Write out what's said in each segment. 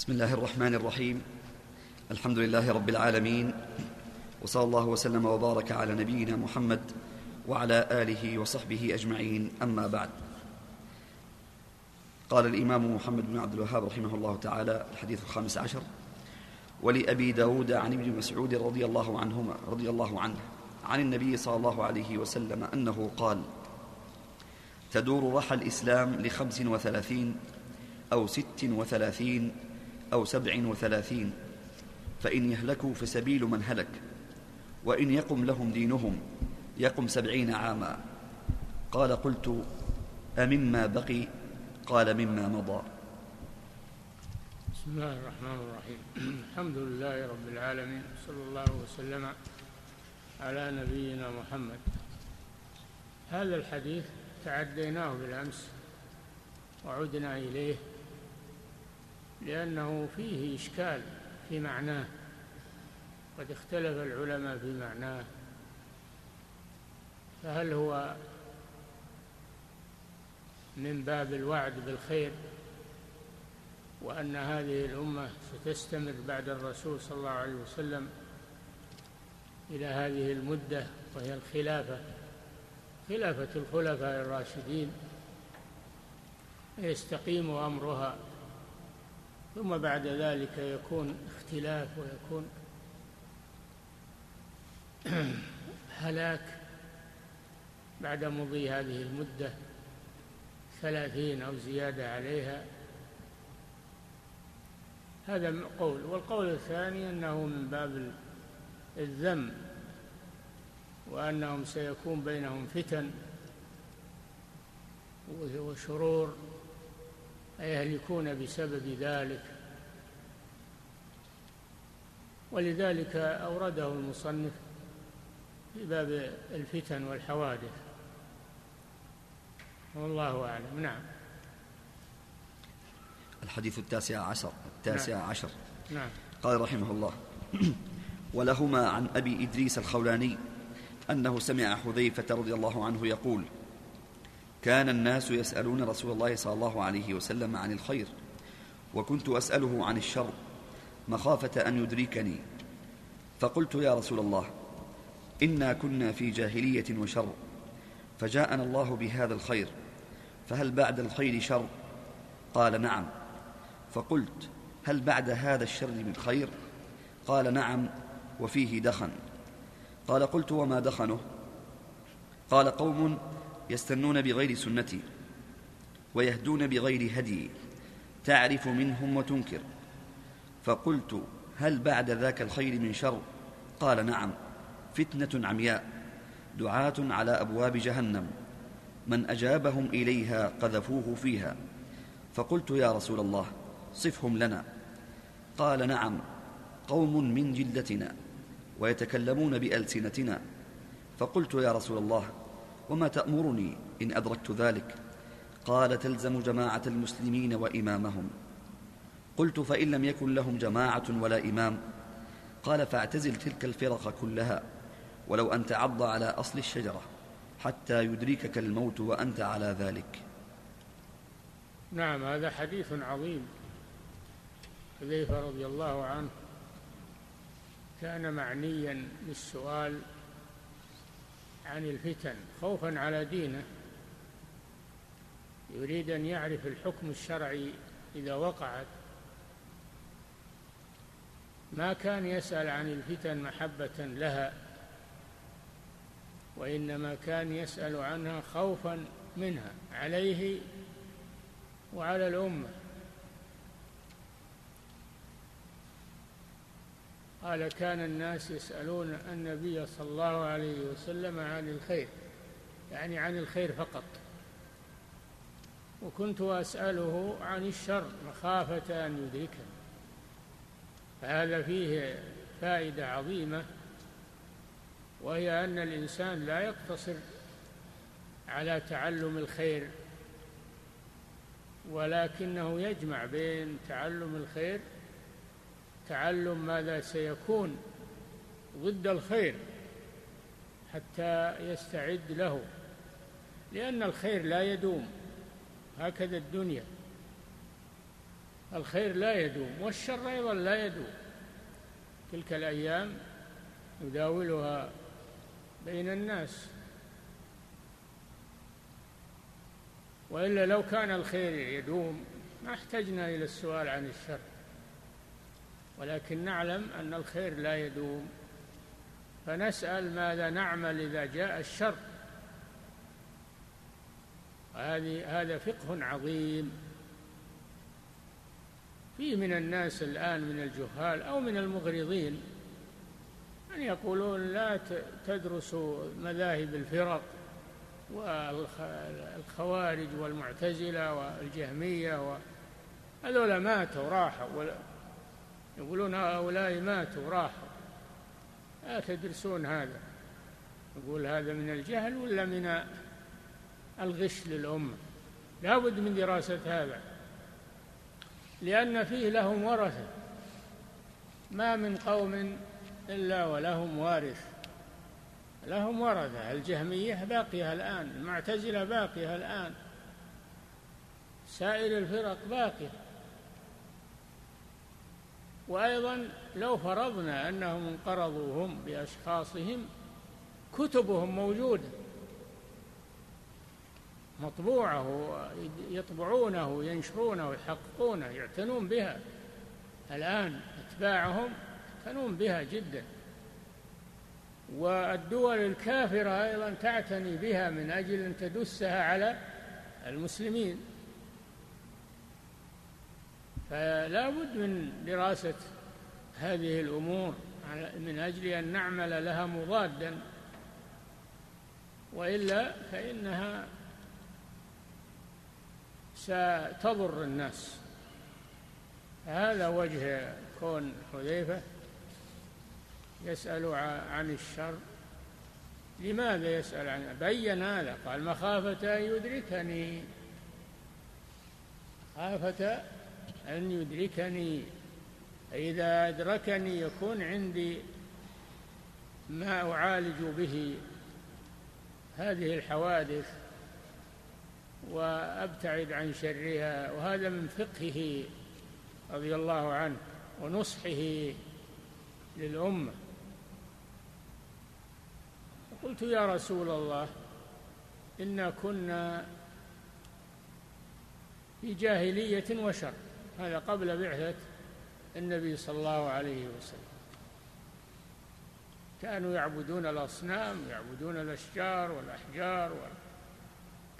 بسم الله الرحمن الرحيم الحمد لله رب العالمين وصلى الله وسلم وبارك على نبينا محمد وعلى اله وصحبه اجمعين اما بعد قال الامام محمد بن عبد الوهاب رحمه الله تعالى الحديث الخامس عشر ولأبي داود عن ابن مسعود رضي الله عنهما رضي الله عنه عن النبي صلى الله عليه وسلم أنه قال تدور رحى الإسلام لخمس وثلاثين أو ست وثلاثين أو سبع وثلاثين فإن يهلكوا فسبيل من هلك وإن يقم لهم دينهم يقم سبعين عاما. قال قلت أمما بقي؟ قال مما مضى. بسم الله الرحمن الرحيم. الحمد لله رب العالمين صلى الله وسلم على نبينا محمد. هذا الحديث تعديناه بالأمس وعدنا إليه لأنه فيه إشكال في معناه. قد اختلف العلماء في معناه. فهل هو من باب الوعد بالخير وأن هذه الأمة ستستمر بعد الرسول صلى الله عليه وسلم إلى هذه المدة وهي الخلافة؟ خلافة الخلفاء الراشدين. يستقيم أمرها. ثم بعد ذلك يكون اختلاف ويكون هلاك بعد مضي هذه المدة ثلاثين أو زيادة عليها. هذا قول والقول الثاني أنه من باب الذم وأنهم سيكون بينهم فتن وشرور. يهلكون بسبب ذلك؟ ولذلك أورده المصنف في باب الفتن والحوادث. والله أعلم. نعم. الحديث التاسع عشر. التاسع نعم. عشر. نعم. قال رحمه الله ولهما عن أبي إدريس الخولاني أنه سمع حذيفة رضي الله عنه يقول كان الناس يسألون رسول الله صلى الله عليه وسلم عن الخير وكنت أسأله عن الشر مخافة أن يدركني. فقلت يا رسول الله إنا كنا في جاهلية وشر فجاءنا الله بهذا الخير فهل بعد الخير شر؟ قال نعم. فقلت هل بعد هذا الشر من خير؟ قال نعم وفيه دخن. قال قلت وما دخنه؟ قال قوم يستنون بغير سنتي ويهدون بغير هدي. تعرف منهم وتنكر. فقلت هل بعد ذاك الخير من شر؟ قال نعم. فتنة عمياء. دعاة على أبواب جهنم. من أجابهم إليها قذفوه فيها. فقلت يا رسول الله صفهم لنا. قال نعم. قوم من جلتنا ويتكلمون بألسنتنا. فقلت يا رسول الله وما تأمرني إن أدركت ذلك؟ قال تلزم جماعة المسلمين وإمامهم. قلت فإن لم يكن لهم جماعة ولا إمام. قال فاعتزل تلك الفرق كلها ولو أن تعض على أصل الشجرة حتى يدركك الموت وأنت على ذلك. نعم هذا حديث عظيم. حذيفة رضي الله عنه كان معنيا بالسؤال عن الفتن خوفا على دينه. يريد أن يعرف الحكم الشرعي إذا وقعت. ما كان يسأل عن الفتن محبة لها وإنما كان يسأل عنها خوفا منها عليه وعلى الأمة. قال كان الناس يسألون النبي صلى الله عليه وسلم عن الخير يعني عن الخير فقط. وكنت أسأله عن الشر مخافة أن يدركني فهذا فيه فائدة عظيمة وهي أن الإنسان لا يقتصر على تعلم الخير ولكنه يجمع بين تعلم الخير تعلم ماذا سيكون ضد الخير حتى يستعد له لأن الخير لا يدوم هكذا الدنيا. الخير لا يدوم والشر أيضا لا يدوم. تلك الأيام نداولها بين الناس. وإلا لو كان الخير يدوم ما احتجنا إلى السؤال عن الشر. ولكن نعلم أن الخير لا يدوم. فنسأل ماذا نعمل إذا جاء الشر. هذه هذا فقه عظيم. في من الناس الآن من الجهال أو من المغرضين من يقولون لا تدرسوا مذاهب الفرق والخوارج والمعتزلة والجهمية هذول ماتوا راحوا يقولون هؤلاء ماتوا راحوا. لا تدرسون هذا. يقول هذا من الجهل ولا من الغش للأمة؟ لا بد من دراسة هذا. لأن فيه لهم ورثة. ما من قوم إلا ولهم وارث. لهم ورثة. الجهمية باقية الآن. المعتزلة باقية الآن. سائر الفرق باقية. وأيضا لو فرضنا أنهم انقرضوا هم بأشخاصهم كتبهم موجودة. مطبوعة يطبعونه ينشرونه يحققونه يعتنون بها. الآن أتباعهم يعتنون بها جدا. والدول الكافرة أيضا تعتني بها من أجل أن تدسها على المسلمين. فلا بد من دراسة هذه الأمور من أجل أن نعمل لها مضادا وإلا فإنها ستضر الناس. هذا وجه كون حذيفة يسأل عن الشر. لماذا يسأل عن بين هذا قال مخافة أن يدركني. خافة أن يدركني فإذا أدركني يكون عندي ما أعالج به. هذه الحوادث وأبتعد عن شرها وهذا من فقهه رضي الله عنه ونصحه للأمة. قلت يا رسول الله إنا كنا في جاهلية وشر. هذا قبل بعثة النبي صلى الله عليه وسلم. كانوا يعبدون الأصنام يعبدون الأشجار والأحجار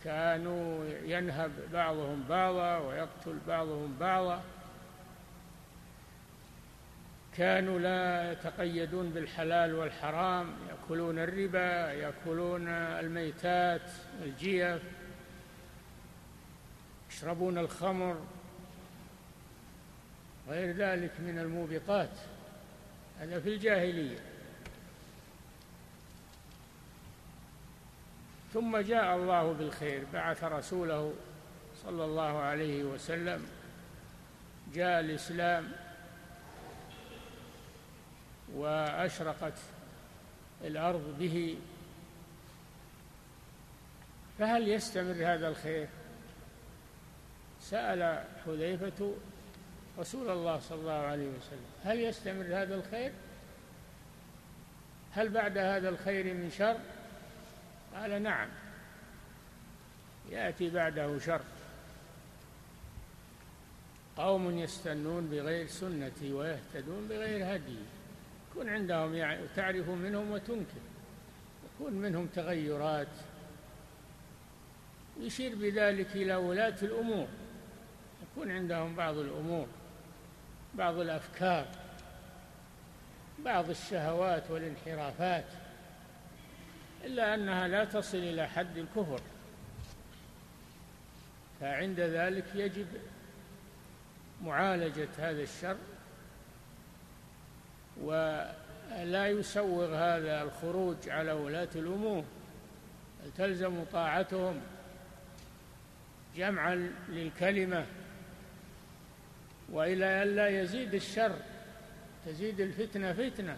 كانوا ينهب بعضهم بعضا ويقتل بعضهم بعضا. كانوا لا يتقيدون بالحلال والحرام يأكلون الربا يأكلون الميتات الجيف يشربون الخمر. غير ذلك من الموبقات. هذا في الجاهلية. ثم جاء الله بالخير بعث رسوله صلى الله عليه وسلم جاء الإسلام وأشرقت الأرض به. فهل يستمر هذا الخير؟ سأل حذيفة رسول الله صلى الله عليه وسلم. هل يستمر هذا الخير؟ هل بعد هذا الخير من شر؟ قال نعم. يأتي بعده شر. قوم يستنون بغير سنتي ويهتدون بغير هدي. يكون عندهم يعني تعرف منهم وتنكر. يكون منهم تغيرات. يشير بذلك إلى ولاة الأمور. يكون عندهم بعض الأمور. بعض الأفكار بعض الشهوات والانحرافات إلا أنها لا تصل إلى حد الكفر. فعند ذلك يجب معالجة هذا الشر ولا يسوغ هذا الخروج على ولاة الأمور. تلزم طاعتهم جمعا للكلمة. وإلى أن لا يزيد الشر تزيد الفتنة فتنة.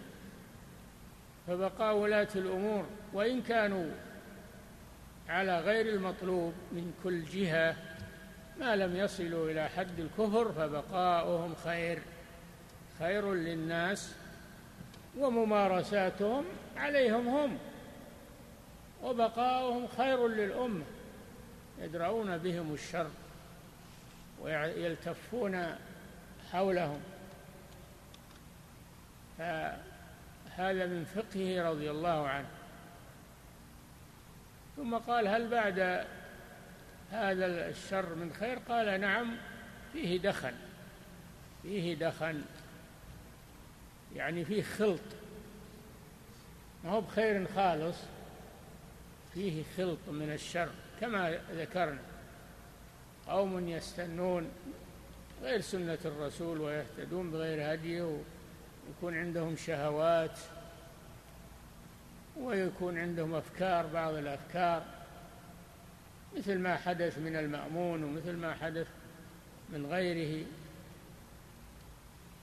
فبقاء ولاة الأمور وإن كانوا على غير المطلوب من كل جهة ما لم يصلوا إلى حد الكفر فبقاؤهم خير. خير للناس وممارساتهم عليهم هم وبقاؤهم خير للأمة. يدرؤون بهم الشر ويلتفون حولهم. فهذا من فقهه رضي الله عنه. ثم قال هل بعد هذا الشر من خير؟ قال نعم فيه دخن فيه دخن يعني فيه خلط. ما هو بخير خالص. فيه خلط من الشر كما ذكرنا. قوم يستنون غير سنة الرسول ويهتدون بغير هديه ويكون عندهم شهوات ويكون عندهم أفكار بعض الأفكار مثل ما حدث من المأمون ومثل ما حدث من غيره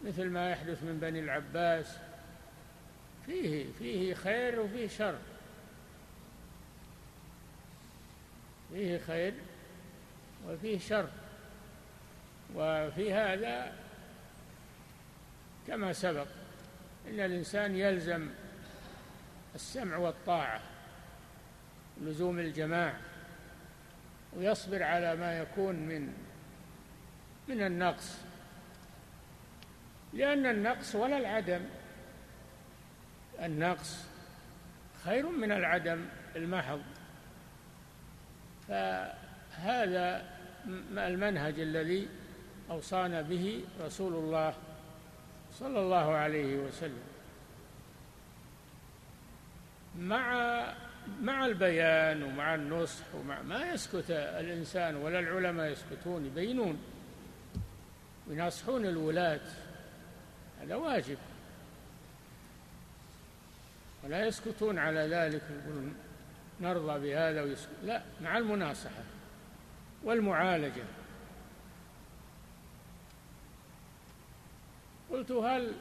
مثل ما يحدث من بني العباس. فيه فيه خير وفيه شر. فيه خير وفيه شر. وفي هذا كما سبق إن الإنسان يلزم السمع والطاعة لزوم الجماعه ويصبر على ما يكون من من النقص. لأن النقص ولا العدم. النقص خير من العدم المحض. فهذا المنهج الذي أوصانا به رسول الله صلى الله عليه وسلم. مع مع البيان ومع النصح ومع ما يسكت الإنسان ولا العلماء يسكتون يبينون ويناصحون الولاة هذا واجب. ولا يسكتون على ذلك يقولون نرضى بهذا ويسكت لا مع المناصحة والمعالجة. قلت هل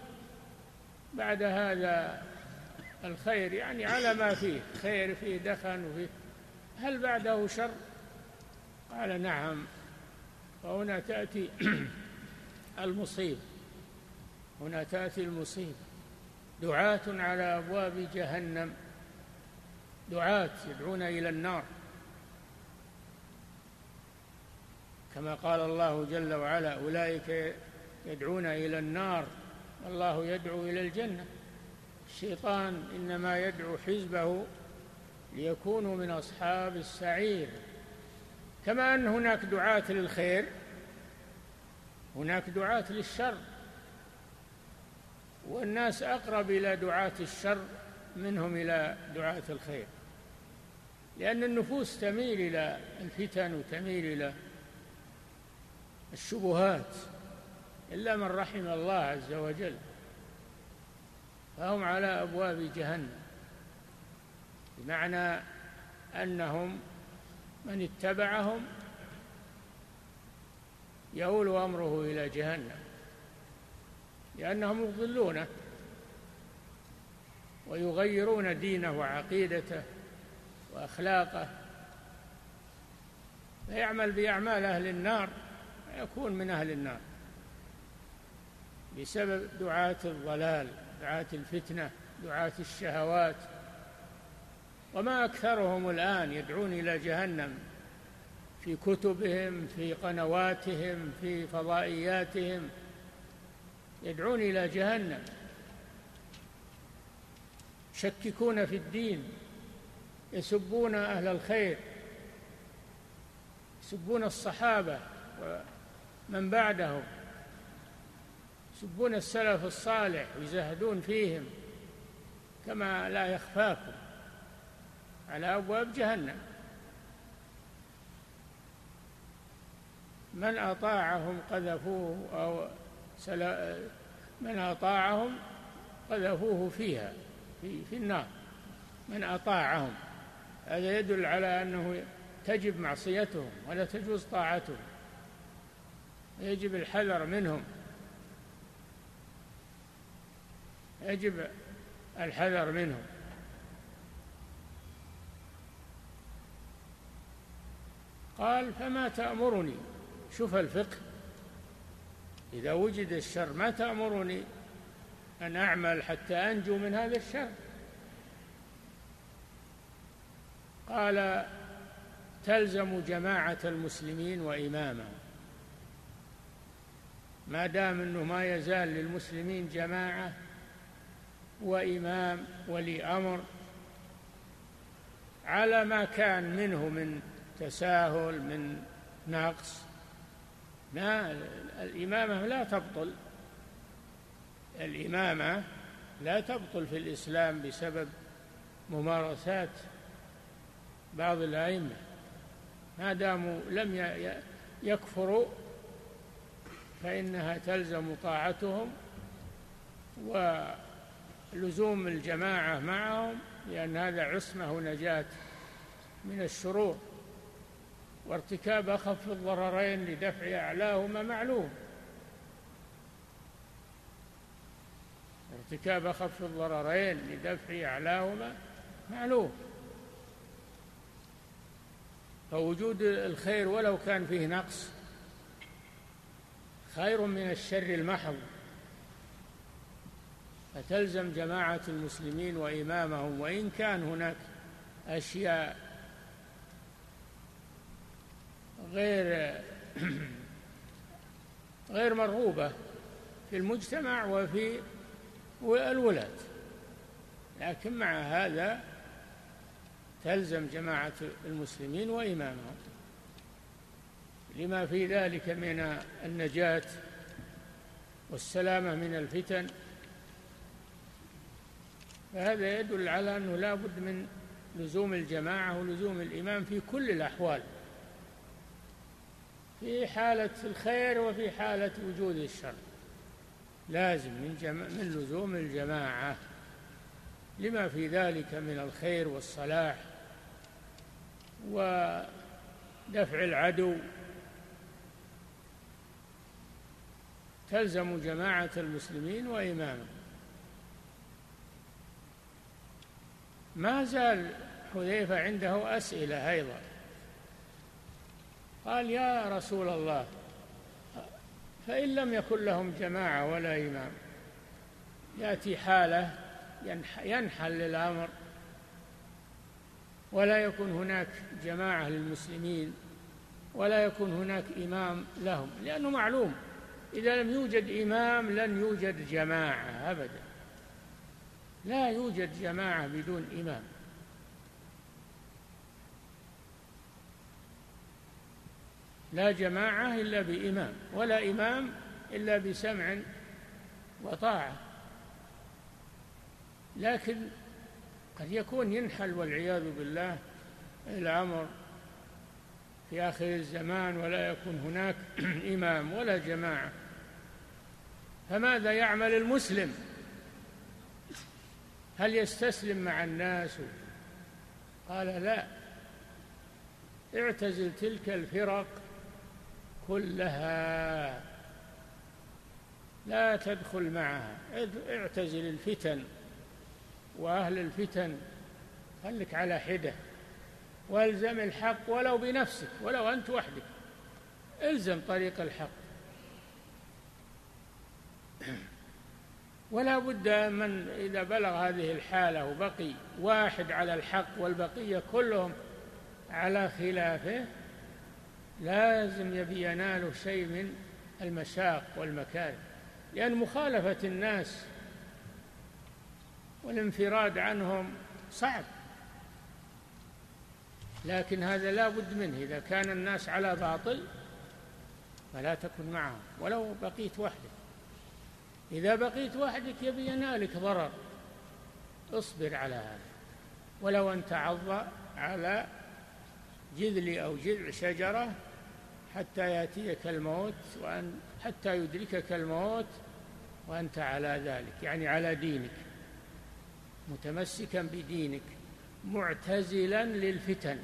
بعد هذا الخير يعني على ما فيه خير فيه دخن وفيه هل بعده شر؟ قال نعم. وهنا تأتي المصيبة هنا تأتي المصيبة دعاة على أبواب جهنم. دعاة يدعون إلى النار. كما قال الله جل وعلا أولئك يدعون إلى النار. والله يدعو إلى الجنة. الشيطان إنما يدعو حزبه ليكونوا من أصحاب السعير. كما أن هناك دعاة للخير هناك دعاة للشر. والناس أقرب إلى دعاة الشر منهم إلى دعاة الخير. لأن النفوس تميل إلى الفتن وتميل إلى الشبهات. إلا من رحم الله عز وجل فهم على أبواب جهنم. بمعنى أنهم من اتبعهم يؤول أمره إلى جهنم لأنهم يضلونه ويغيرون دينه وعقيدته وأخلاقه فيعمل بأعمال أهل النار ويكون من أهل النار. بسبب دعاة الضلال دعاة الفتنة دعاة الشهوات. وما أكثرهم الآن يدعون إلى جهنم في كتبهم في قنواتهم في فضائياتهم. يدعون إلى جهنم. يشككون في الدين. يسبون أهل الخير. يسبون الصحابة ومن بعدهم. يسبون السلف الصالح ويزهدون فيهم كما لا يخفاكم. على أبواب جهنم. من أطاعهم قذفوه أو من أطاعهم قذفوه فيها في, في النار. من أطاعهم. هذا يدل على أنه تجب معصيتهم ولا تجوز طاعتهم. يجب الحذر منهم. يجب الحذر منهم قال فما تأمرني؟ شوف الفقه. إذا وجد الشر ما تأمرني أن أعمل حتى أنجو من هذا الشر؟ قال تلزم جماعة المسلمين وإمامهم. ما دام أنه ما يزال للمسلمين جماعة وإمام ولي أمر على ما كان منه من تساهل من نقص. لا الإمامة لا تبطل. الإمامة لا تبطل في الإسلام بسبب ممارسات بعض الأئمة. ما داموا لم يكفروا فإنها تلزم طاعتهم ولزوم الجماعة معهم لأن هذا عصمة ونجاة من الشرور وارتكاب أخف الضررين لدفع أعلاهما معلوم. ارتكاب أخف الضررين لدفع أعلاهما معلوم. فوجود الخير ولو كان فيه نقص خير من الشر المحض. فتلزم جماعة المسلمين وإمامهم وإن كان هناك أشياء غير غير مرغوبة في المجتمع وفي الولاة لكن مع هذا تلزم جماعة المسلمين وإمامهم. لما في ذلك من النجاة والسلامة من الفتن فهذا يدل على أنه لا بد من لزوم الجماعة ولزوم الإمام في كل الأحوال. في حالة الخير وفي حالة وجود الشر. لازم من, جمع من لزوم الجماعة. لما في ذلك من الخير والصلاح ودفع العدو. تلزم جماعة المسلمين وإمامهم. ما زال حذيفة عنده أسئلة أيضا. قال يا رسول الله فإن لم يكن لهم جماعة ولا إمام يأتي حالة ينحل الأمر ولا يكون هناك جماعة للمسلمين ولا يكون هناك إمام لهم لأنه معلوم إذا لم يوجد إمام لن يوجد جماعة أبدا. لا يوجد جماعة بدون إمام. لا جماعة إلا بإمام ولا إمام إلا بسمع وطاعة. لكن قد يكون ينحل والعياذ بالله الأمر في آخر الزمان ولا يكون هناك إمام ولا جماعة. فماذا يعمل المسلم؟ هل يستسلم مع الناس؟ قال لا. اعتزل تلك الفرق كلها. لا تدخل معها. اعتزل الفتن وأهل الفتن خلك على حدة. والزم الحق ولو بنفسك ولو أنت وحدك. إلزم طريق الحق. ولا بد من إذا بلغ هذه الحالة وبقي واحد على الحق والبقية كلهم على خلافه لازم يبي يناله شيء من المشاق والمكاره لأن مخالفة الناس والانفراد عنهم صعب. لكن هذا لا بد منه. إذا كان الناس على باطل فلا تكن معهم. ولو بقيت وحدك. إذا بقيت وحدك يبي ينالك ضرر. اصبر على هذا. ولو أن تعض على جذل أو جذع شجرة حتى يأتيك الموت وأن حتى يدركك الموت وأنت على ذلك يعني على دينك متمسكا بدينك معتزلا للفتن.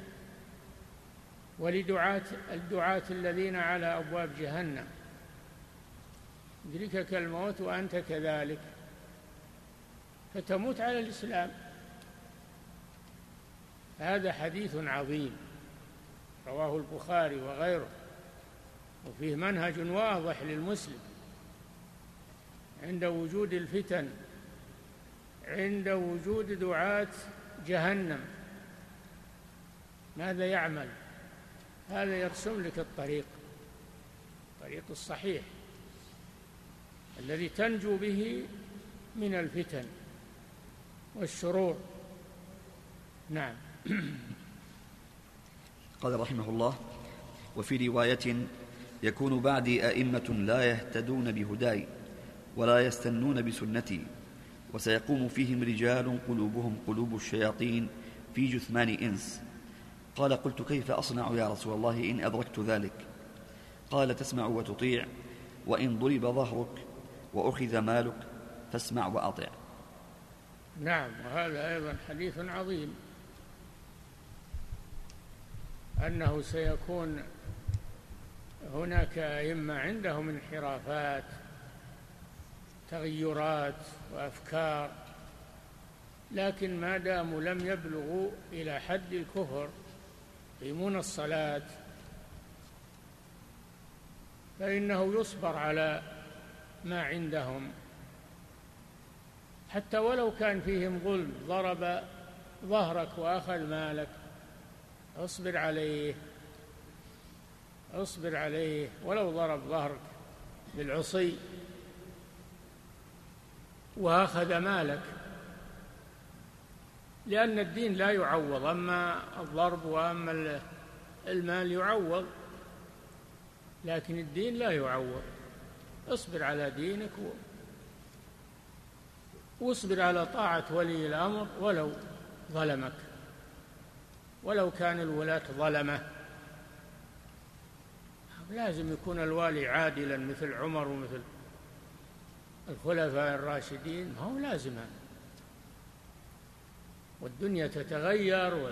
ولدعاة الدعاة الذين على أبواب جهنم. يدركك الموت وأنت كذلك. فتموت على الإسلام. هذا حديث عظيم. رواه البخاري وغيره. وفيه منهج واضح للمسلم. عند وجود الفتن عند وجود دعاة جهنم. ماذا يعمل؟ هذا يرسم لك الطريق. الطريق الصحيح. الذي تنجو به من الفتن والشرور. نعم. قال رحمه الله وفي رواية يكون بعدي أئمة لا يهتدون بهداي ولا يستنون بسنتي وسيقوم فيهم رجال قلوبهم قلوب الشياطين في جثمان إنس. قال قلت كيف أصنع يا رسول الله إن أدركت ذلك؟ قال تسمع وتطيع وإن ضرب ظهرك وأخذ مالك فاسمع وأطع. نعم وهذا أيضا حديث عظيم. أنه سيكون هناك أئمة عندهم انحرافات تغيرات وأفكار لكن ما داموا لم يبلغوا إلى حد الكفر يقيمون الصلاة فإنه يصبر على ما عندهم. حتى ولو كان فيهم ظلم ضرب ظهرك وأخذ مالك. اصبر عليه اصبر عليه. ولو ضرب ظهرك بالعصي وأخذ مالك. لأن الدين لا يعوض أما الضرب وأما المال يعوض. لكن الدين لا يعوض. اصبر على دينك واصبر على طاعة ولي الأمر ولو ظلمك. ولو كان الولاة ظلمة. لازم يكون الوالي عادلا مثل عمر ومثل الخلفاء الراشدين. ما هو لازم والدنيا تتغير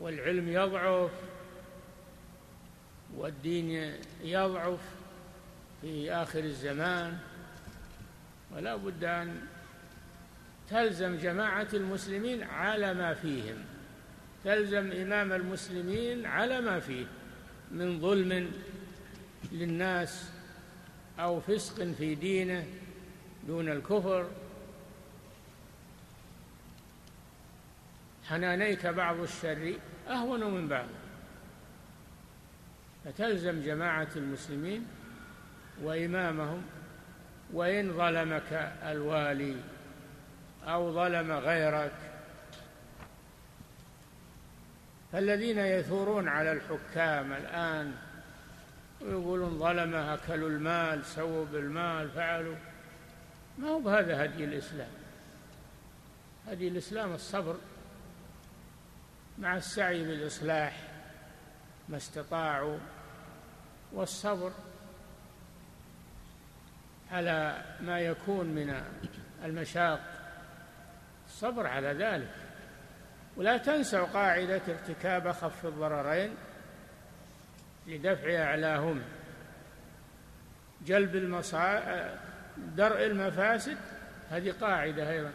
والعلم يضعف والدين يضعف. في آخر الزمان ولا بد أن تلزم جماعة المسلمين على ما فيهم. تلزم إمام المسلمين على ما فيه من ظلم للناس أو فسق في دينه دون الكفر. حنانيك بعض الشر أهون من بعض. فتلزم جماعة المسلمين وإمامهم وإن ظلمك الوالي أو ظلم غيرك. فالذين يثورون على الحكام الآن ويقولون ظلمه أكلوا المال سووا بالمال فعلوا. ما هو بهذا هدي الإسلام. هدي الإسلام الصبر مع السعي بالإصلاح ما استطاعوا والصبر على ما يكون من المشاق. الصبر على ذلك. ولا تنسوا قاعدة ارتكاب أخف الضررين لدفع أعلاهما جلب المصا درء المفاسد هذه قاعدة أيضا.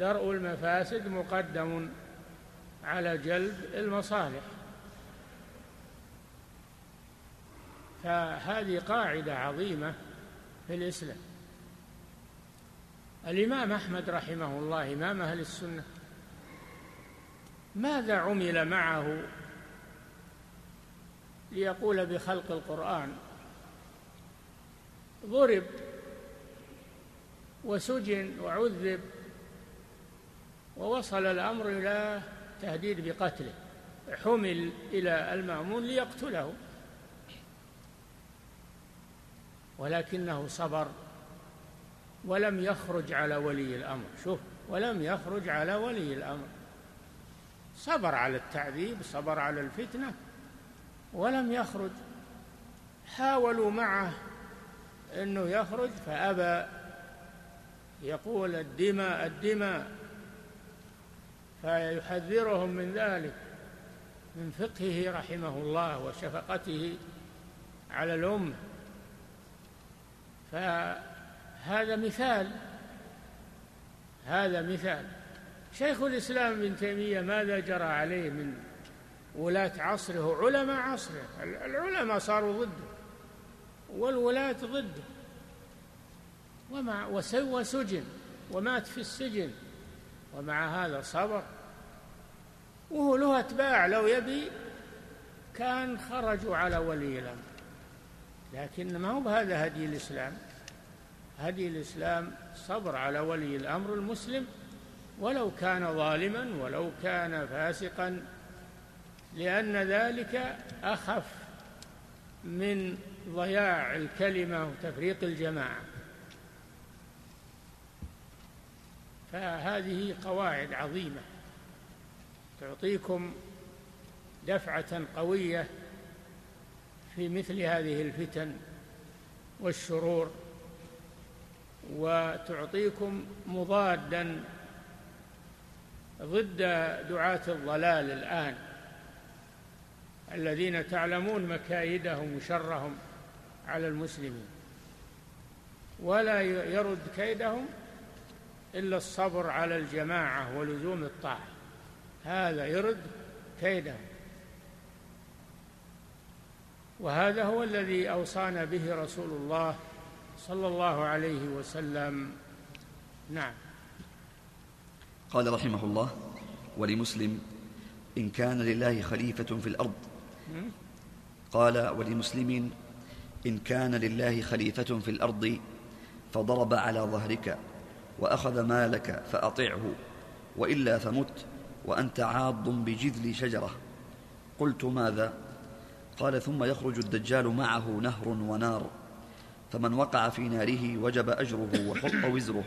درء المفاسد مقدم على جلب المصالح. فهذه قاعدة عظيمة. في الإسلام. الإمام أحمد رحمه الله إمام أهل السنة ماذا عمل معه ليقول بخلق القرآن؟ ضرب وسجن وعذب ووصل الأمر إلى تهديد بقتله حمل إلى المأمون ليقتله. ولكنه صبر ولم يخرج على ولي الأمر. شوف ولم يخرج على ولي الأمر. صبر على التعذيب صبر على الفتنة ولم يخرج. حاولوا معه أنه يخرج فأبى يقول الدماء الدماء. فيحذرهم من ذلك من فقهه رحمه الله وشفقته على الأمة. فهذا مثال هذا مثال. شيخ الإسلام ابن تيمية ماذا جرى عليه من ولاة عصره؟ علماء عصره. العلماء صاروا ضده والولاة ضده. ومع وسجن ومات في السجن ومع هذا صبر. وهو له أتباع لو يبي كان خرجوا على ولي الأمر. لكن ما هو بهذا هدي الإسلام؟ هدي الإسلام صبر على ولي الأمر المسلم ولو كان ظالما ولو كان فاسقا لأن ذلك أخف من ضياع الكلمة وتفريق الجماعة. فهذه قواعد عظيمة تعطيكم دفعة قوية في مثل هذه الفتن والشرور. وتعطيكم مضادا ضد دعاة الضلال الآن. الذين تعلمون مكايدهم وشرهم على المسلمين. ولا يرد كيدهم إلا الصبر على الجماعة ولزوم الطاعة. هذا يرد كيدهم. وهذا هو الذي أوصانا به رسول الله صلى الله عليه وسلم. نعم. قال رحمه الله ولمسلم إن كان لله خليفة في الأرض. قال ولمسلم إن كان لله خليفة في الأرض فضرب على ظهرك وأخذ مالك فأطعه وإلا فمت وأنت عاض بجذل شجرة. قلت ماذا؟ قال ثم يخرج الدجال معه نهر ونار. فمن وقع في ناره وجب أجره وحط وزره.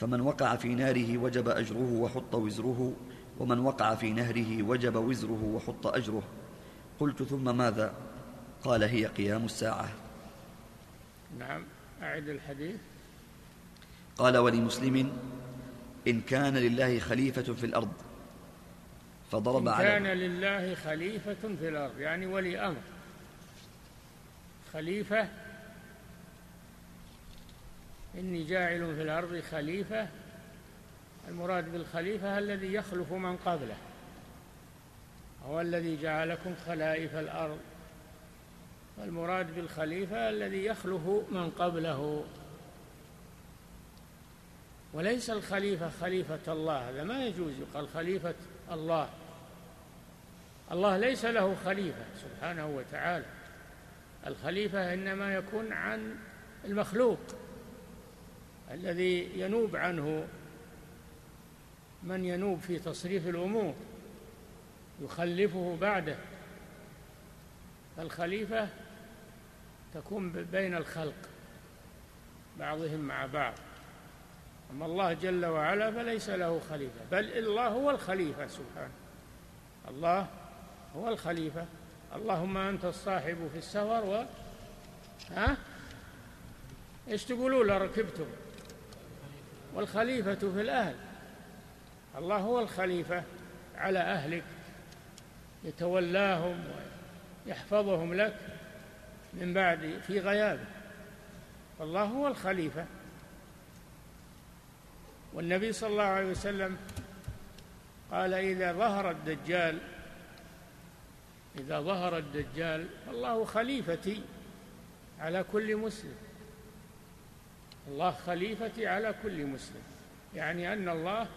فمن وقع في ناره وجب أجره وحط وزره ومن وقع في نهره وجب وزره وحط أجره. قلت ثم ماذا؟ قال هي قيام الساعة. نعم أعد الحديث. قال ولمسلم إن كان لله خليفة في الأرض فضرب إن على كان لله خليفة في الأرض يعني ولي أمر. خليفة. إني جاعل في الأرض خليفة. المراد بالخليفة الذي يخلف من قبله. هو الذي جعلكم خلائف الأرض. والمراد بالخليفة الذي يخلف من قبله. وليس الخليفة خليفة الله. هذا ما يجوز. يقال خليفة الله. الله ليس له خليفة. سبحانه وتعالى. الخليفة إنما يكون عن المخلوق الذي ينوب عنه من ينوب في تصريف الأمور يخلفه بعده. الخليفة تكون بين الخلق بعضهم مع بعض. أما الله جل وعلا فليس له خليفة بل الله هو الخليفة سبحانه. الله هو الخليفة. اللهم أنت الصاحب في السفر و ها؟ إيش تقولون ركبتم؟ والخليفة في الأهل. الله هو الخليفة على أهلك يتولاهم ويحفظهم لك من بعد في غيابه الله هو الخليفة. والنبي صلى الله عليه وسلم قال إذا ظهر الدجال إذا ظهر الدجال فالله خليفتي على كل مسلم. الله خليفتي على كل مسلم. يعني أن الله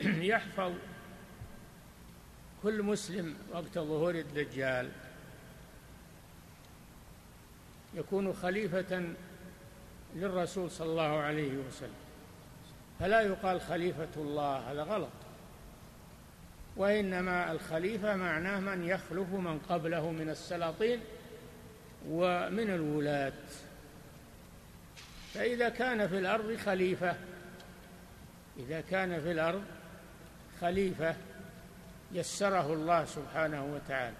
يحفظ كل مسلم وقت ظهور الدجال. يكون خليفة للرسول صلى الله عليه وسلم. فلا يقال خليفة الله هذا غلط. وإنما الخليفة معناه من يخلف من قبله من السلاطين ومن الولاة. فإذا كان في الأرض خليفة إذا كان في الأرض خليفة يسره الله سبحانه وتعالى.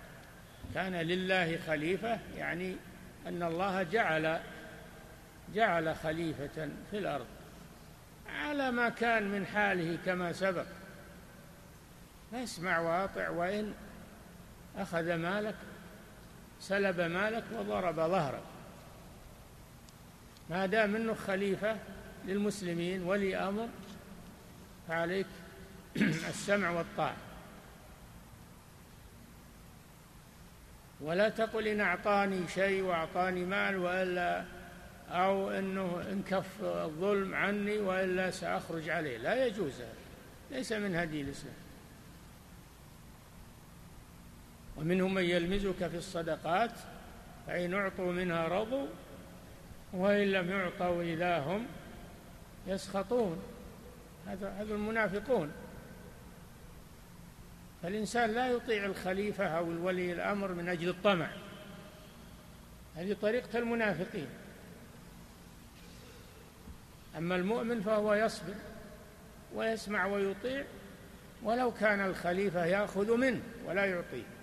كان لله خليفة يعني أن الله جعل جعل خليفة في الأرض على ما كان من حاله كما سبق. فاسمع واطع وإن أخذ مالك سلب مالك وضرب ظهرك ما دام إنه خليفة للمسلمين ولي أمر فعليك السمع والطاعة. ولا تقل إن أعطاني شيء وأعطاني مال وإلا أو أنه انكف الظلم عني وإلا سأخرج عليه. لا يجوز هذا. ليس من هدي الإسلام. ومنهم من يلمزك في الصدقات فإن أعطوا منها رضوا وإن لم يعطوا إذا هم يسخطون. هذا هذا المنافقون. فالإنسان لا يطيع الخليفة أو الولي الأمر من أجل الطمع. هذه طريقة المنافقين. أما المؤمن فهو يصبر ويسمع ويطيع ولو كان الخليفة يأخذ منه ولا يعطيه.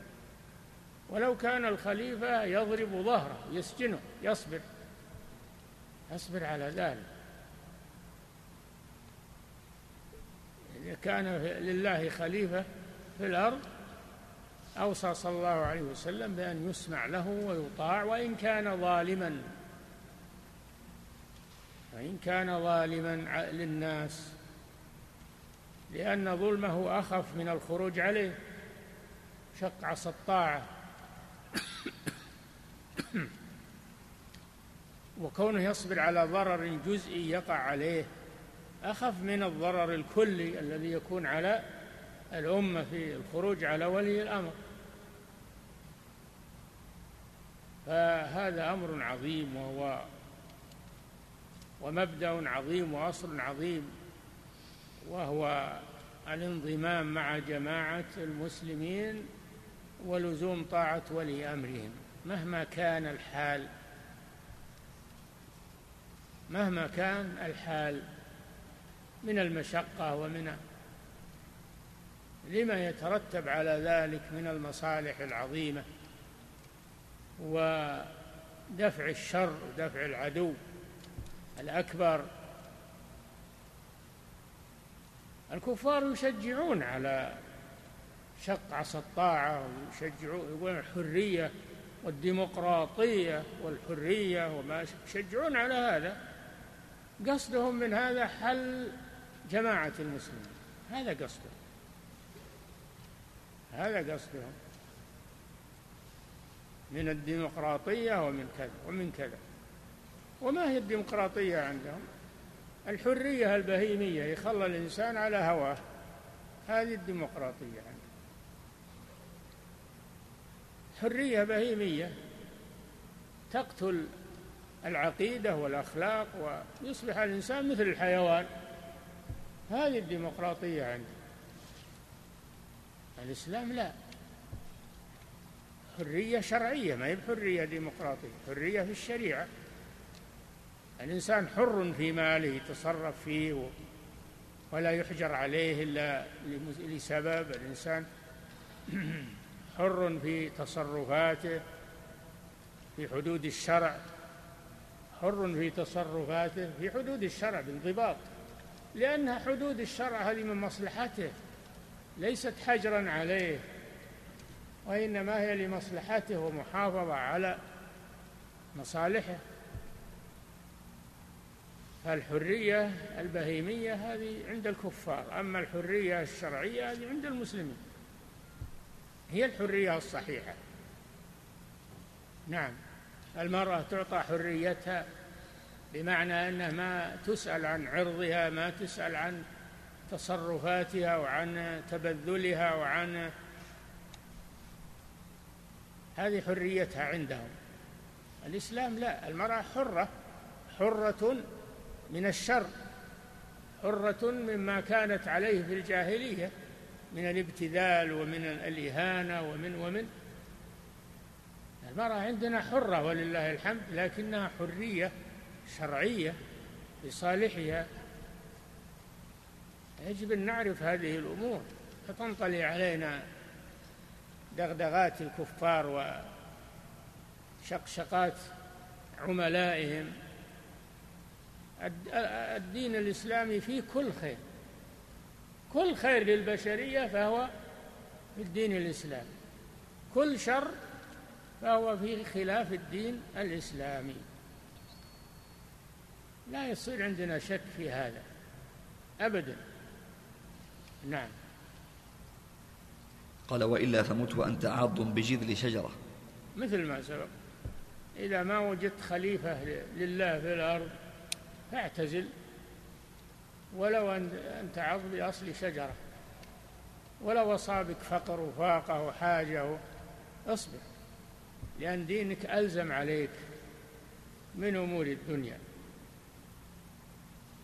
ولو كان الخليفة يضرب ظهره يسجنه يصبر. يصبر على ذلك. إذا كان لله خليفة في الأرض أوصى صلى الله عليه وسلم بأن يسمع له ويطاع وإن كان ظالما. وإن كان ظالما للناس. لأن ظلمه أخف من الخروج عليه. شق عصا الطاعة. وكونه يصبر على ضرر جزئي يقع عليه أخف من الضرر الكلي الذي يكون على الأمة في الخروج على ولي الأمر. فهذا أمر عظيم وهو ومبدأ عظيم وأصل عظيم وهو الانضمام مع جماعة المسلمين ولزوم طاعة ولي أمرهم. مهما كان الحال مهما كان الحال من المشقة ومن لما يترتب على ذلك من المصالح العظيمة ودفع الشر ودفع العدو الأكبر الكفار يشجعون على شق عصا الطاعة ويشجعون يقولون الحرية والديمقراطية والحرية وما يشجعون على هذا. قصدهم من هذا حل جماعة المسلمين. هذا قصدهم. هذا قصدهم. من الديمقراطية ومن كذا ومن كذا. وما هي الديمقراطية عندهم؟ الحرية البهيمية يخلى الإنسان على هواه. هذه الديمقراطية عندهم حرية بهيمية تقتل العقيدة والأخلاق ويصبح الإنسان مثل الحيوان. هذه الديمقراطية عندهم الإسلام لا. حرية شرعية ما هي بحرية ديمقراطية حرية في الشريعة. الإنسان حر في ماله يتصرف فيه ولا يحجر عليه إلا لسبب. الإنسان حر في تصرفاته في حدود الشرع. حر في تصرفاته في حدود الشرع بانضباط. لأن حدود الشرع هذه من مصلحته ليست حجرا عليه وإنما هي لمصلحته ومحافظة على مصالحه. فالحرية البهيمية هذه عند الكفار أما الحرية الشرعية هذه عند المسلمين. هي الحرية الصحيحة. نعم. المرأة تعطى حريتها بمعنى أنها ما تسأل عن عرضها ما تسأل عن تصرفاتها وعن تبذلها وعن هذه حريتها عندهم. الإسلام لا المرأة حرة حرة من الشر حرة مما كانت عليه في الجاهلية. من الابتذال ومن الإهانة ومن ومن. المرأة عندنا حرة ولله الحمد لكنها حرية شرعية لصالحها. يجب أن نعرف هذه الأمور. فتنطلي علينا دغدغات الكفار وشقشقات عملائهم. الدين الإسلامي فيه كل خير. كل خير للبشرية فهو في الدين الإسلامي. كل شر فهو في خلاف الدين الإسلامي. لا يصير عندنا شك في هذا أبدا. نعم. قال وإلا فمت وأنت عاض بجذل شجرة. مثل ما سبق. إذا ما وجدت خليفة لله في الأرض فاعتزل. ولو أن تعض بأصل شجرة. ولو أصابك فقر وفاقة وحاجة اصبر لأن دينك ألزم عليك من أمور الدنيا.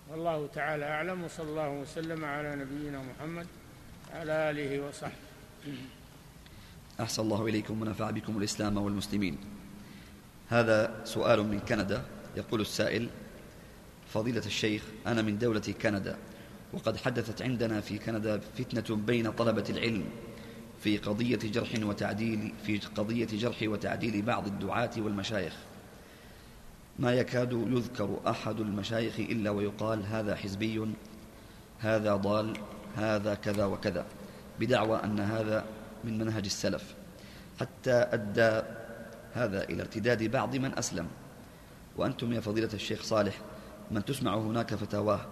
والله تعالى أعلم وصلى الله وسلم على نبينا محمد على آله وصحبه. أحسن الله إليكم ونفع بكم الإسلام والمسلمين. هذا سؤال من كندا يقول السائل فضيلة الشيخ أنا من دولة كندا وقد حدثت عندنا في كندا فتنة بين طلبة العلم في قضية جرح وتعديل في قضية جرح وتعديل بعض الدعاة والمشايخ. ما يكاد يذكر أحد المشايخ إلا ويقال هذا حزبي هذا ضال هذا كذا وكذا بدعوى أن هذا من منهج السلف. حتى أدى هذا إلى ارتداد بعض من أسلم. وأنتم يا فضيلة الشيخ صالح من تسمع هناك فتاواه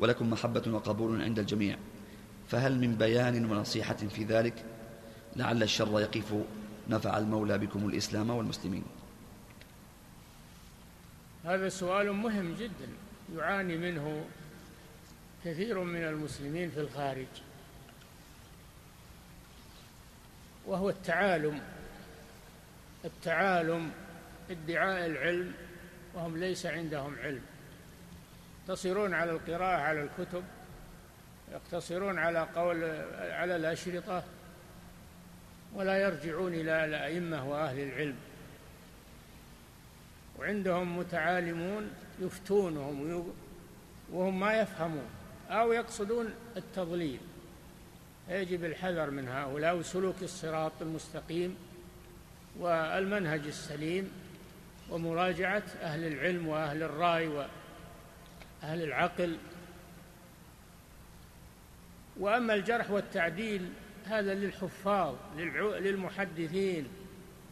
ولكم محبة وقبول عند الجميع. فهل من بيان ونصيحة في ذلك؟ لعل الشر يقف نفع المولى بكم الإسلام والمسلمين. هذا سؤال مهم جدا يعاني منه كثير من المسلمين في الخارج. وهو التعالم التعالم ادعاء العلم وهم ليس عندهم علم. يقتصرون على القراءة على الكتب يقتصرون على قول على الأشرطة ولا يرجعون إلى الأئمة وأهل العلم. وعندهم متعالمون يفتونهم وهم ما يفهمون أو يقصدون التضليل. يجب الحذر من هؤلاء وسلوك الصراط المستقيم والمنهج السليم ومراجعة أهل العلم وأهل الرأي وأهل العقل. وأما الجرح والتعديل هذا للحفاظ للمحدثين.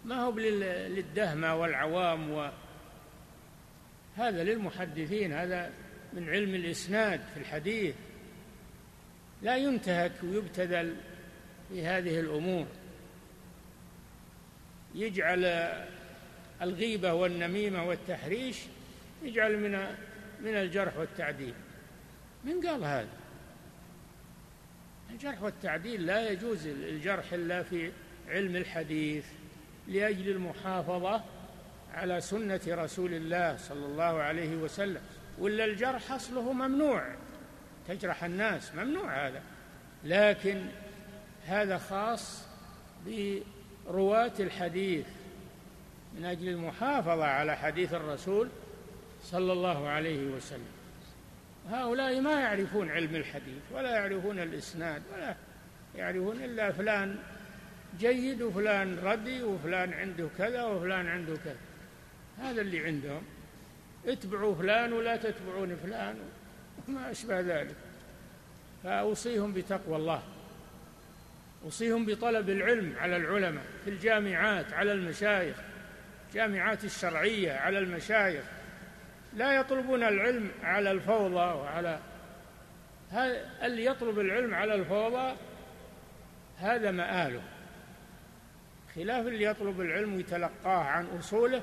ما هو للدهمة والعوام و هذا للمحدثين. هذا من علم الإسناد في الحديث. لا ينتهك ويبتذل في هذه الأمور. يجعل الغيبة والنميمة والتحريش يجعل من من الجرح والتعديل. من قال هذا؟ الجرح والتعديل لا يجوز الجرح إلا في علم الحديث لأجل المحافظة على سنة رسول الله صلى الله عليه وسلم. ولا الجرح أصله ممنوع؟ تجرح الناس ممنوع هذا. لكن هذا خاص برواة الحديث من أجل المحافظة على حديث الرسول صلى الله عليه وسلم. هؤلاء ما يعرفون علم الحديث ولا يعرفون الإسناد ولا يعرفون إلا فلان جيد وفلان ردي وفلان عنده كذا وفلان عنده كذا. هذا اللي عندهم. اتبعوا فلان ولا تتبعون فلان وما أشبه ذلك. فأوصيهم بتقوى الله. أوصيهم بطلب العلم على العلماء في الجامعات على المشايخ الجامعات الشرعية على المشايخ. لا يطلبون العلم على الفوضى وعلى اللي يطلب العلم على الفوضى هذا مآله. خلاف اللي يطلب العلم ويتلقاه عن أصوله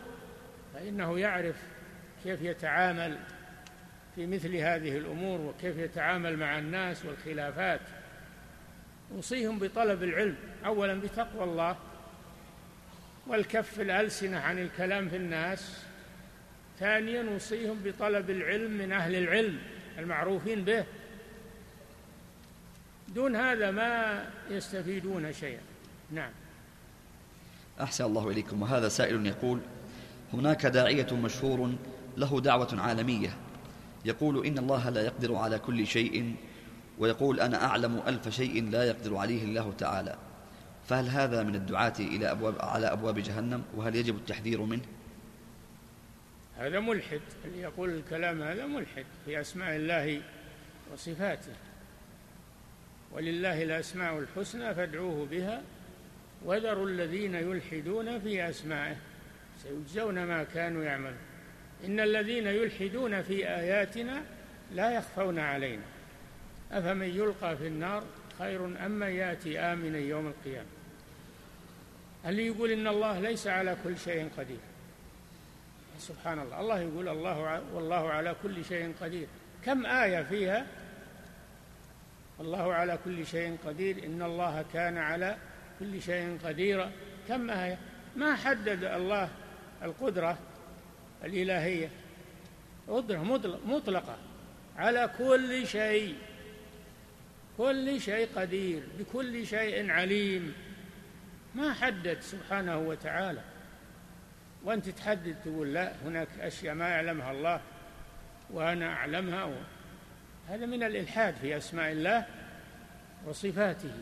فإنه يعرف كيف يتعامل في مثل هذه الأمور وكيف يتعامل مع الناس والخلافات. أوصيهم بطلب العلم أولا بتقوى الله والكف الألسنة عن الكلام في الناس ثانيا أوصيهم بطلب العلم من أهل العلم المعروفين به. دون هذا ما يستفيدون شيئا. نعم. أحسن الله إليكم. وهذا سائل يقول هناك داعية مشهور له دعوة عالمية. يقول إن الله لا يقدر على كل شيء ويقول أنا أعلم ألف شيء لا يقدر عليه الله تعالى. فهل هذا من الدعاة إلى أبواب على أبواب جهنم؟ وهل يجب التحذير منه؟ هذا ملحد. اللي يقول الكلام هذا ملحد في أسماء الله وصفاته. ولله الأسماء الحسنى فادعوه بها وذروا الذين يلحدون في أسمائه. سيجزون ما كانوا يعملون. إن الذين يلحدون في آياتنا لا يخفون علينا. أفمن يلقى في النار خير أم من يأتي آمنا يوم القيامة؟ اللي يقول إن الله ليس على كل شيء قدير. سبحان الله. الله يقول الله والله على كل شيء قدير. كم آية فيها؟ الله على كل شيء قدير. إن الله كان على كل شيء قديرا. كم آية؟ ما حدد الله القدرة الإلهية. قدرة مطلقة. على كل شيء. كل شيء قدير. بكل شيء عليم. ما حدد سبحانه وتعالى. وأنت تحدد تقول لا هناك أشياء ما يعلمها الله وأنا أعلمها و... هذا من الإلحاد في أسماء الله وصفاته.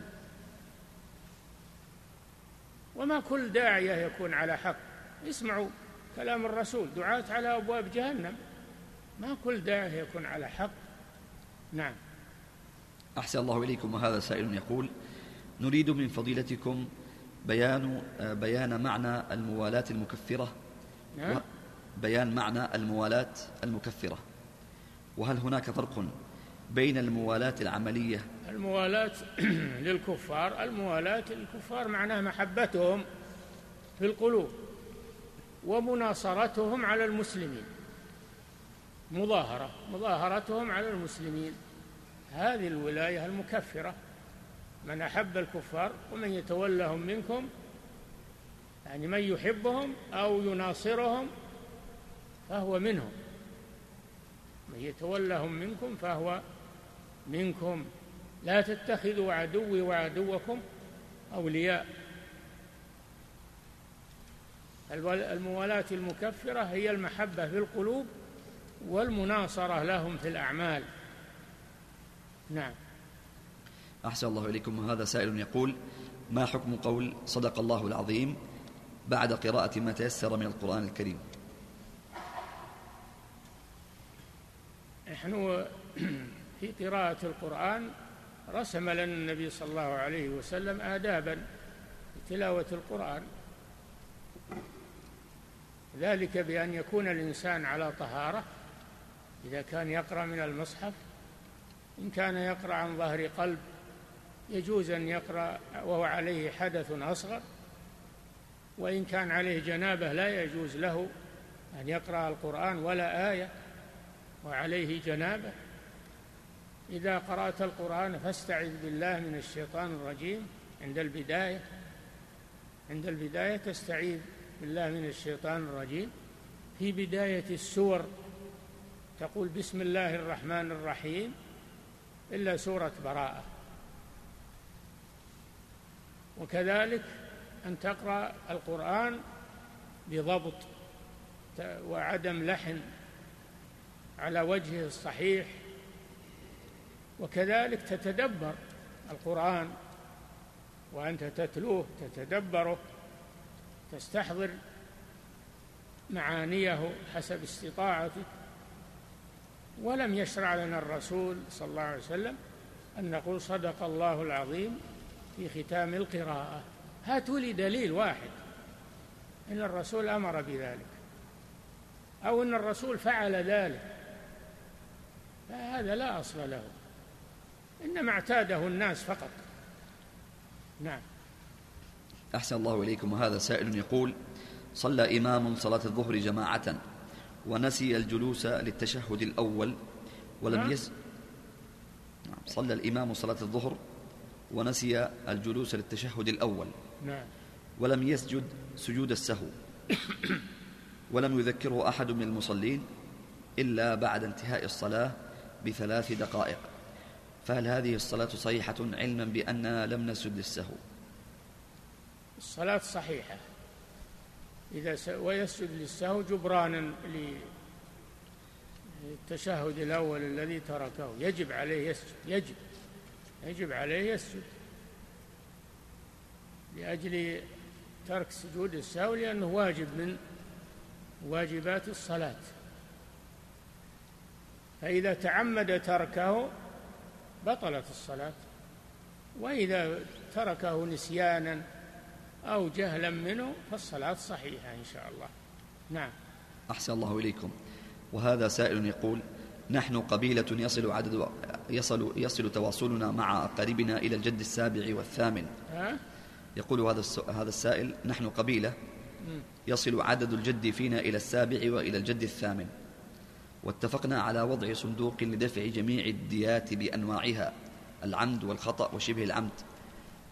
وما كل داعية يكون على حق. اسمعوا كلام الرسول دعاة على أبواب جهنم. ما كل داعية يكون على حق. نعم. أحسن الله إليكم وهذا سائل يقول نريد من فضيلتكم بيان بيان معنى الموالاة المكفرة. نعم. بيان معنى الموالاة المكفرة. وهل هناك فرق بين الموالاة العملية؟ الموالاة للكفار الموالاة للكفار معناها محبتهم في القلوب ومناصرتهم على المسلمين. مظاهرة مظاهرتهم على المسلمين. هذه الولاية المكفرة. من أحب الكفار ومن يتولهم منكم يعني من يحبهم أو يناصرهم فهو منهم. من يتولهم منكم فهو منكم. لا تتخذوا عدوي وعدوكم أولياء. الموالاة المكفرة هي المحبة في القلوب والمناصرة لهم في الأعمال. نعم. أحسن الله إليكم. وهذا سائل يقول ما حكم قول صدق الله العظيم بعد قراءة ما تيسر من القرآن الكريم؟ نحن في قراءة القرآن رسم لنا النبي صلى الله عليه وسلم آدابا تلاوة القرآن. ذلك بأن يكون الإنسان على طهارة إذا كان يقرأ من المصحف إن كان يقرأ عن ظهر قلب يجوز أن يقرأ وهو عليه حدث أصغر وإن كان عليه جنابة لا يجوز له أن يقرأ القرآن ولا آية وعليه جنابة. إذا قرأت القرآن فاستعذ بالله من الشيطان الرجيم. عند البداية عند البداية تستعيذ بالله من الشيطان الرجيم. في بداية السور تقول بسم الله الرحمن الرحيم إلا سورة براءة. وكذلك أن تقرأ القرآن بضبط وعدم لحن على وجهه الصحيح وكذلك تتدبر القرآن وأنت تتلوه تتدبره تستحضر معانيه حسب استطاعتك. ولم يشرع لنا الرسول صلى الله عليه وسلم أن نقول صدق الله العظيم في ختام القراءة. هاتوا لي دليل واحد. أن الرسول أمر بذلك. أو أن الرسول فعل ذلك. فهذا لا أصل له. إنما اعتاده الناس فقط. نعم. أحسن الله إليكم. وهذا سائل يقول صلى إمام صلاة الظهر جماعة ونسي الجلوس للتشهد الأول ولم نعم. يس نعم صلى الإمام صلاة الظهر ونسي الجلوس للتشهد الأول. نعم. ولم يسجد سجود السهو. ولم يذكره أحد من المصلين إلا بعد انتهاء الصلاة بثلاث دقائق. فهل هذه الصلاة صحيحة علما بأننا لم نسجد السهو الصلاة صحيحة. إذا س... ويسجد للسهو جبرانا للتشهد الأول الذي تركه. يجب عليه يسجد يجب. يجب عليه يسجد لأجل ترك سجود السهو لأنه واجب من واجبات الصلاة. فإذا تعمد تركه بطلت الصلاة. وإذا تركه نسيانا أو جهلا منه فالصلاة صحيحة إن شاء الله. نعم. أحسن الله إليكم. وهذا سائل يقول نحن قبيلة يصل عدد يصل يصل تواصلنا مع أقاربنا إلى الجد السابع والثامن؟ يقول هذا هذا السائل نحن قبيلة يصل عدد الجد فينا إلى السابع وإلى الجد الثامن. واتفقنا على وضع صندوق لدفع جميع الديات بأنواعها العمد والخطأ وشبه العمد.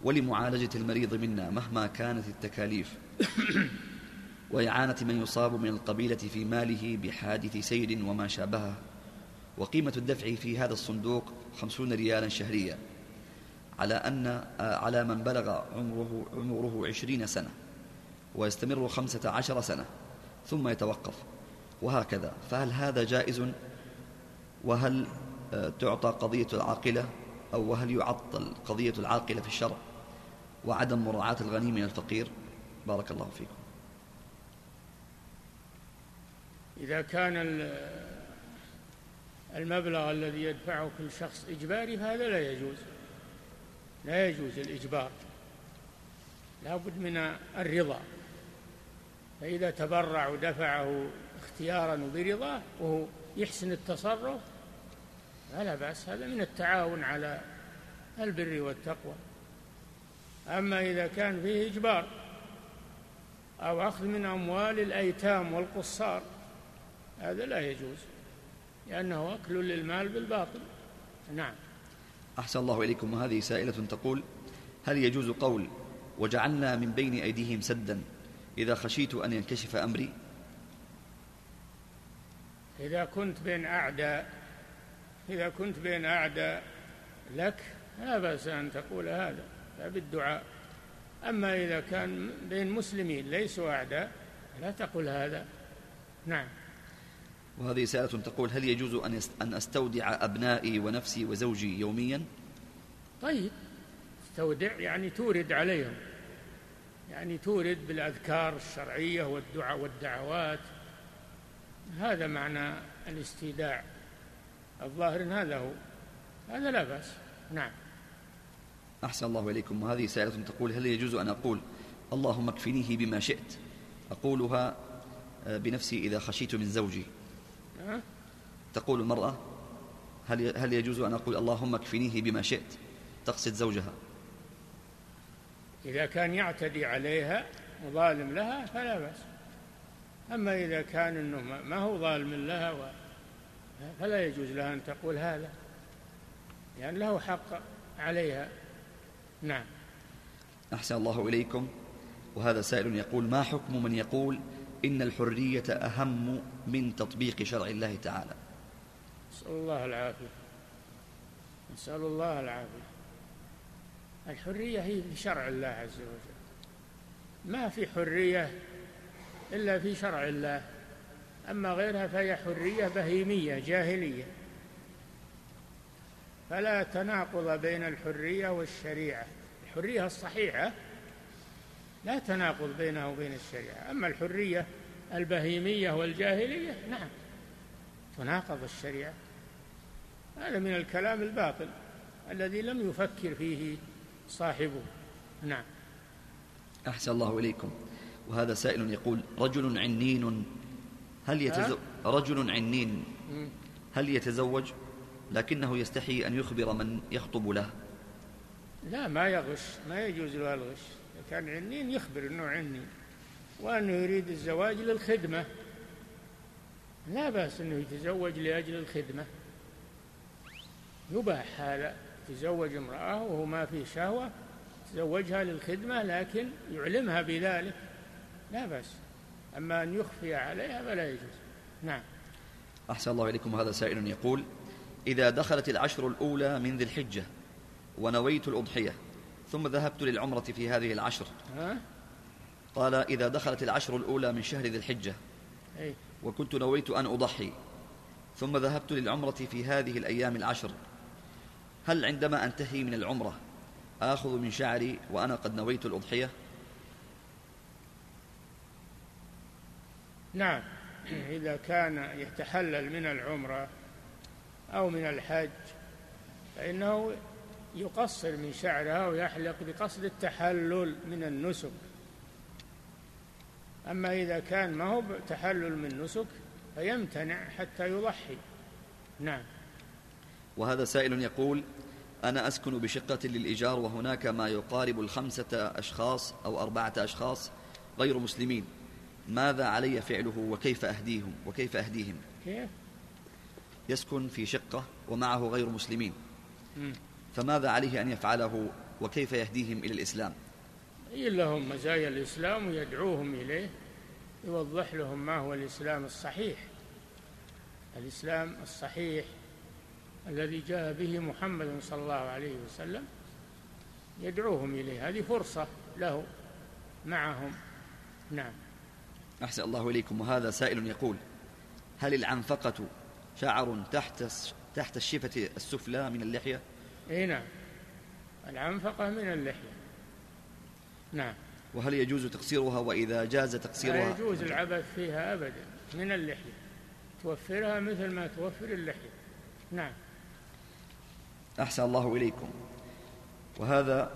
ولمعالجة المريض منا مهما كانت التكاليف. وإعانة من يصاب من القبيلة في ماله بحادث سير وما شابهه. وقيمة الدفع في هذا الصندوق خمسون ريالا شهريا على أن على من بلغ عمره, عمره عشرين سنة ويستمر خمسة عشر سنة ثم يتوقف وهكذا. فهل هذا جائز؟ وهل آه، تعطى قضية العاقلة؟ أو وهل يعطل قضية العاقلة في الشرع وعدم مراعاة الغني من الفقير؟ بارك الله فيكم. إذا كان المبلغ الذي يدفعه كل شخص إجباري فهذا لا يجوز. لا يجوز الإجبار. لا بد من الرضا. فإذا تبرع ودفعه اختيارا وبرضاه وهو يحسن التصرف فلا بأس. هذا من التعاون على البر والتقوى. أما إذا كان فيه إجبار أو أخذ من أموال الأيتام والقصار هذا لا يجوز. لأنه أكل للمال بالباطل. نعم. أحسن الله إليكم. وهذه سائلة تقول هل يجوز قول وجعلنا من بين أيديهم سدا إذا خشيت أن ينكشف أمري؟ إذا كنت بين أعداء إذا كنت بين أعداء لك لا بأس أن تقول هذا بالدعاء. أما إذا كان بين مسلمين ليسوا أعداء لا تقل هذا. نعم. وهذه سائلة تقول هل يجوز أن أن أستودع أبنائي ونفسي وزوجي يوميا؟ طيب. استودع يعني تورد عليهم. يعني تورد بالأذكار الشرعية والدعاء والدعوات. هذا معنى الاستيداع الظاهر هذا هو. هذا لا بأس. نعم. أحسن الله إليكم. وهذه سائلة تقول هل يجوز أن أقول اللهم اكفنيه بما شئت؟ أقولها آه، بنفسي إذا خشيت من زوجي. تقول المرأة هل هل يجوز أن أقول اللهم اكفنيه بما شئت؟ تقصد زوجها. إذا كان يعتدي عليها وظالم لها فلا بأس. أما إذا كان أنه ما هو ظالم لها و... فلا يجوز لها أن تقول هذا لأن يعني له حق عليها. نعم. أحسن الله إليكم. وهذا سائل يقول ما حكم من يقول إن الحرية أهم من تطبيق شرع الله تعالى. نسأل الله العافية. نسأل الله العافية. الحرية هي في شرع الله عز وجل. ما في حرية إلا في شرع الله. أما غيرها فهي حرية بهيمية جاهلية. فلا تناقض بين الحرية والشريعة. الحرية الصحيحة لا تناقض بينها وبين الشريعة. أما الحرية البهيمية والجاهلية نعم تناقض الشريعة. هذا من الكلام الباطل الذي لم يفكر فيه صاحبه. نعم. أحسن الله إليكم. وهذا سائل يقول رجل عنين هل يتزوج رجل عنين هل يتزوج؟ لكنه يستحي أن يخبر من يخطب له. لا ما يغش ما يجوز له الغش. كان عنين يخبر أنه عني وأنه يريد الزواج للخدمة. لا بأس أنه يتزوج لأجل الخدمة. يباح هذا تزوج امرأة وهو ما فيه شهوة تزوجها للخدمة لكن يعلمها بذلك. لا بأس. أما أن يخفي عليها فلا يجوز. نعم. أحسن الله إليكم. هذا سائل يقول إذا دخلت العشر الأولى من ذي الحجة ونويت الأضحية ثم ذهبت للعمرة في هذه العشر؟ قال إذا دخلت العشر الأولى من شهر ذي الحجة. أي. وكنت نويت أن أضحي. ثم ذهبت للعمرة في هذه الأيام العشر. هل عندما أنتهي من العمرة آخذ من شعري وأنا قد نويت الأضحية؟ نعم. إذا كان يتحلل من العمرة أو من الحج فإنه يقصر من شعرها ويحلق بقصد التحلل من النسك. أما إذا كان ما هو تحلل من نسك فيمتنع حتى يضحي. نعم. وهذا سائل يقول أنا أسكن بشقة للإيجار وهناك ما يقارب الخمسة أشخاص أو أربعة أشخاص غير مسلمين. ماذا علي فعله وكيف أهديهم؟ وكيف أهديهم؟ كيف؟ يسكن في شقة ومعه غير مسلمين. فماذا عليه أن يفعله وكيف يهديهم إلى الإسلام؟ يبين لهم مزايا الإسلام ويدعوهم إليه يوضح لهم ما هو الإسلام الصحيح. الإسلام الصحيح الذي جاء به محمد صلى الله عليه وسلم يدعوهم إليه. هذه فرصة له معهم. نعم. أحسن الله إليكم. وهذا سائل يقول هل العنفقة شعر تحت تحت الشفة السفلى من اللحية؟ إي نعم. العنفقة من اللحية. نعم. وهل يجوز تقصيرها؟ وإذا جاز تقصيرها؟ لا يجوز العبث فيها أبدا. من اللحية. توفرها مثل ما توفر اللحية. نعم. أحسن الله إليكم. وهذا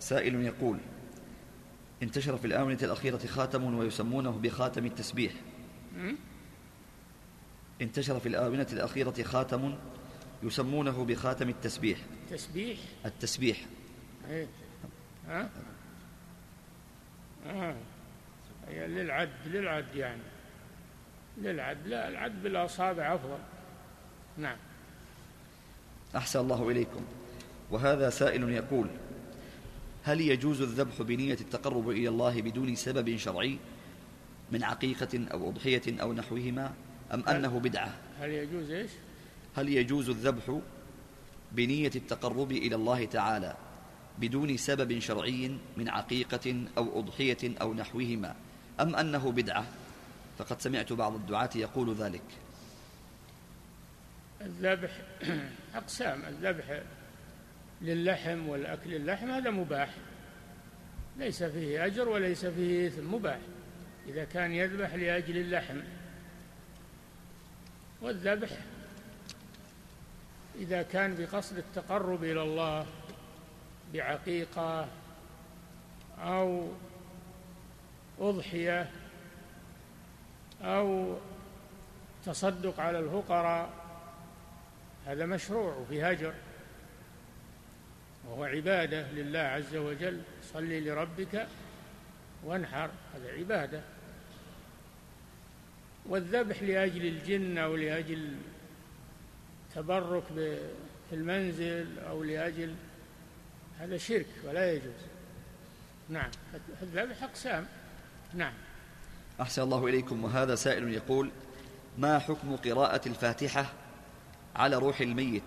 سائل يقول انتشر في الآونة الأخيرة خاتم ويسمونه بخاتم التسبيح. انتشر في الآونة الأخيرة خاتم يسمونه بخاتم التسبيح. تسبيح التسبيح. إيه. ها؟ آه. هي للعد للعد يعني. للعد لا العد بالأصابع أفضل. نعم. أحسن الله إليكم. وهذا سائل يقول هل يجوز الذبح بنية التقرب إلى الله بدون سبب شرعي من عقيقة أو أضحية أو نحوهما أم أنه بدعة؟ هل يجوز إيش؟ هل يجوز الذبح بنية التقرب إلى الله تعالى بدون سبب شرعي من عقيقة أو أضحية أو نحوهما أم أنه بدعة؟ فقد سمعت بعض الدعاة يقول ذلك. الذبح أقسام. الذبح للحم والأكل اللحم هذا مباح. ليس فيه أجر وليس فيه إثم مباح. إذا كان يذبح لأجل اللحم. والذبح إذا كان بقصد التقرب إلى الله بعقيقة أو أضحية أو تصدق على الفقراء هذا مشروع وفي هجر. وهو عبادة لله عز وجل صلي لربك وانحر هذا عبادة. والذبح لأجل الجن أو لأجل تبرك في المنزل أو لأجل هذا شرك ولا يجوز. نعم. الذبح أقسام نعم. أحسن الله إليكم. وهذا سائل يقول ما حكم قراءة الفاتحة على روح الميت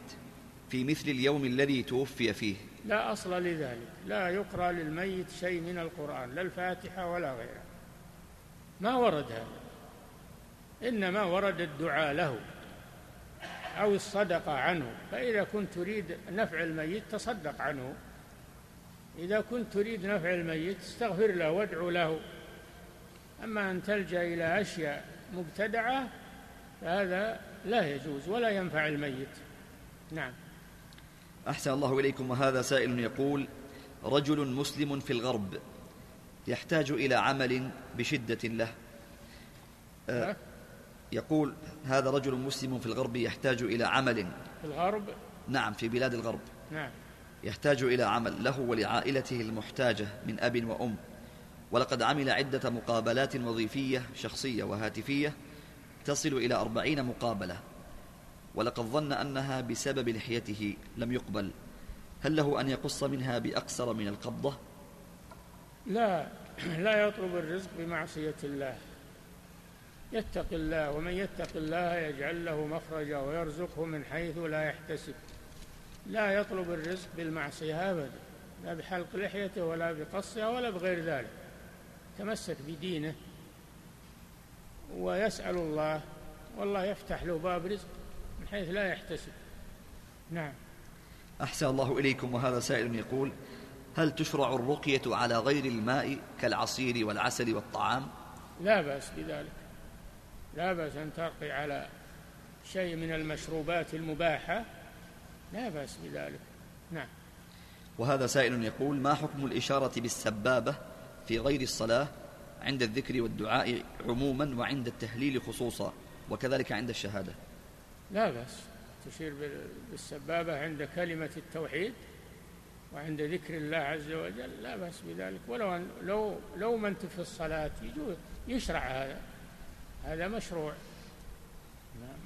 في مثل اليوم الذي توفي فيه؟ لا أصل لذلك. لا يقرأ للميت شيء من القرآن لا الفاتحة ولا غيرها ما ورد هذا. إنما ورد الدعاء له. أو الصدقة عنه. فإذا كنت تريد نفع الميت تصدق عنه. إذا كنت تريد نفع الميت استغفر له وادعو له. أما أن تلجأ إلى أشياء مبتدعة فهذا لا يجوز ولا ينفع الميت. نعم. أحسن الله إليكم. وهذا سائل يقول رجل مسلم في الغرب يحتاج إلى عمل بشدة له. أه يقول هذا رجل مسلم في الغرب يحتاج إلى عمل. في الغرب؟ نعم في بلاد الغرب. نعم. يحتاج إلى عمل له ولعائلته المحتاجة من أب وأم. ولقد عمل عدة مقابلات وظيفية شخصية وهاتفية تصل إلى أربعين مقابلة. ولقد ظن أنها بسبب لحيته لم يقبل. هل له أن يقص منها بأقصر من القبضة؟ لا لا يطلب الرزق بمعصية الله. يتق الله ومن يتق الله يجعل له مخرجا ويرزقه من حيث لا يحتسب. لا يطلب الرزق بالمعصية أبدا لا بحلق لحيته ولا بقصها ولا بغير ذلك. تمسك بدينه ويسأل الله والله يفتح له باب رزق من حيث لا يحتسب. نعم. أحسن الله إليكم وهذا سائل يقول هل تشرع الرقية على غير الماء كالعصير والعسل والطعام؟ لا بأس بذلك. لا بأس أن ترقي على شيء من المشروبات المباحة. لا بأس بذلك. نعم. وهذا سائل يقول ما حكم الإشارة بالسبابة في غير الصلاة عند الذكر والدعاء عموما وعند التهليل خصوصا وكذلك عند الشهادة؟ لا بأس. تشير بالسبابة عند كلمة التوحيد وعند ذكر الله عز وجل. لا بأس بذلك. ولو أن لو لو ما انت في الصلاة يشرع هذا. هذا مشروع.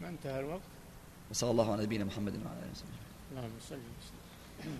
ما انتهى الوقت. وصلى الله على نبينا محمد وعلى آله وصحبه اللهم صل وسلم.